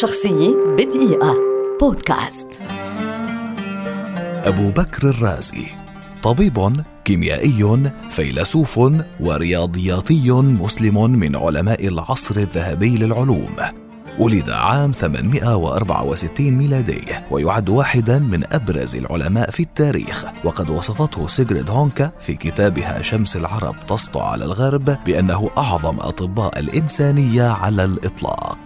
شخصية بدقيقة. بودكاست. أبو بكر الرازي. طبيب كيميائي فيلسوف ورياضياتي مسلم من علماء العصر الذهبي للعلوم. ولد عام 864 ميلادي ويعد واحدا من أبرز العلماء في التاريخ. وقد وصفته سيغريد هونكا في كتابها شمس العرب تسطع على الغرب بأنه أعظم أطباء الإنسانية على الإطلاق.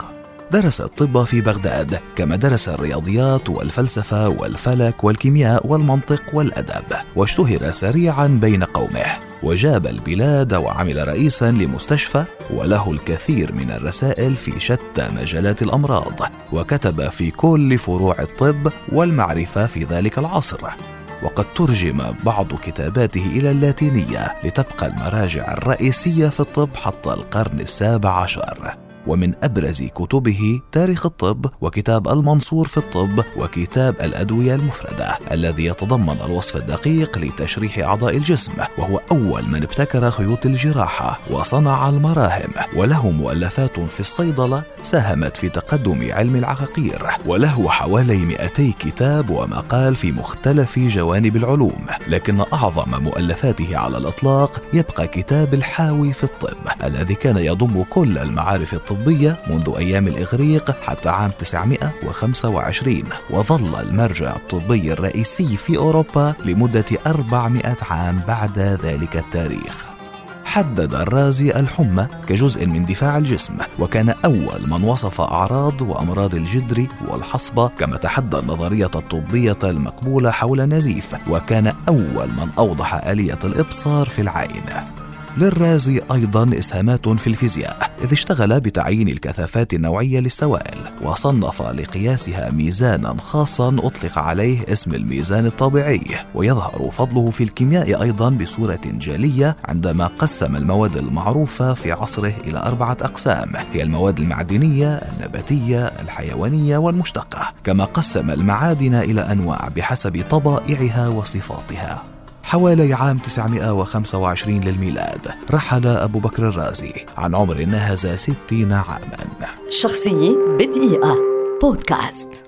درس الطب في بغداد كما درس الرياضيات والفلسفة والفلك والكيمياء والمنطق والأدب واشتهر سريعا بين قومه. وجاب البلاد وعمل رئيسا لمستشفى وله الكثير من الرسائل في شتى مجالات الأمراض وكتب في كل فروع الطب والمعرفة في ذلك العصر. وقد ترجم بعض كتاباته إلى اللاتينية لتبقى المراجع الرئيسية في الطب حتى القرن السابع عشر. ومن أبرز كتبه تاريخ الطب وكتاب المنصور في الطب وكتاب الأدوية المفردة الذي يتضمن الوصف الدقيق لتشريح أعضاء الجسم وهو أول من ابتكر خيوط الجراحة وصنع المراهم. وله مؤلفات في الصيدلة ساهمت في تقدم علم العقاقير وله حوالي 200 كتاب ومقال في مختلف جوانب العلوم. لكن أعظم مؤلفاته على الإطلاق يبقى كتاب الحاوي في الطب الذي كان يضم كل المعارف الطبية الطبية منذ أيام الإغريق حتى عام 925 وظل المرجع الطبي الرئيسي في أوروبا لمدة 400 عام بعد ذلك التاريخ. حدد الرازي الحمى كجزء من دفاع الجسم وكان أول من وصف أعراض وأمراض الجدر والحصبة كما تحدى النظرية الطبية المقبولة حول النزيف وكان أول من أوضح آلية الإبصار في العين. للرازي أيضا إسهامات في الفيزياء إذ اشتغل بتعيين الكثافات النوعية للسوائل وصنف لقياسها ميزانا خاصا أطلق عليه اسم الميزان الطبيعي ويظهر فضله في الكيمياء أيضا بصورة جالية عندما قسم المواد المعروفة في عصره إلى أربعة أقسام هي المواد المعدنية النباتية الحيوانية والمشتقة كما قسم المعادن إلى أنواع بحسب طبائعها وصفاتها. حوالي عام 925 للميلاد رحل أبو بكر الرازي عن عمر ناهز 60 عاما. شخصية بدقيقة. بودكاست.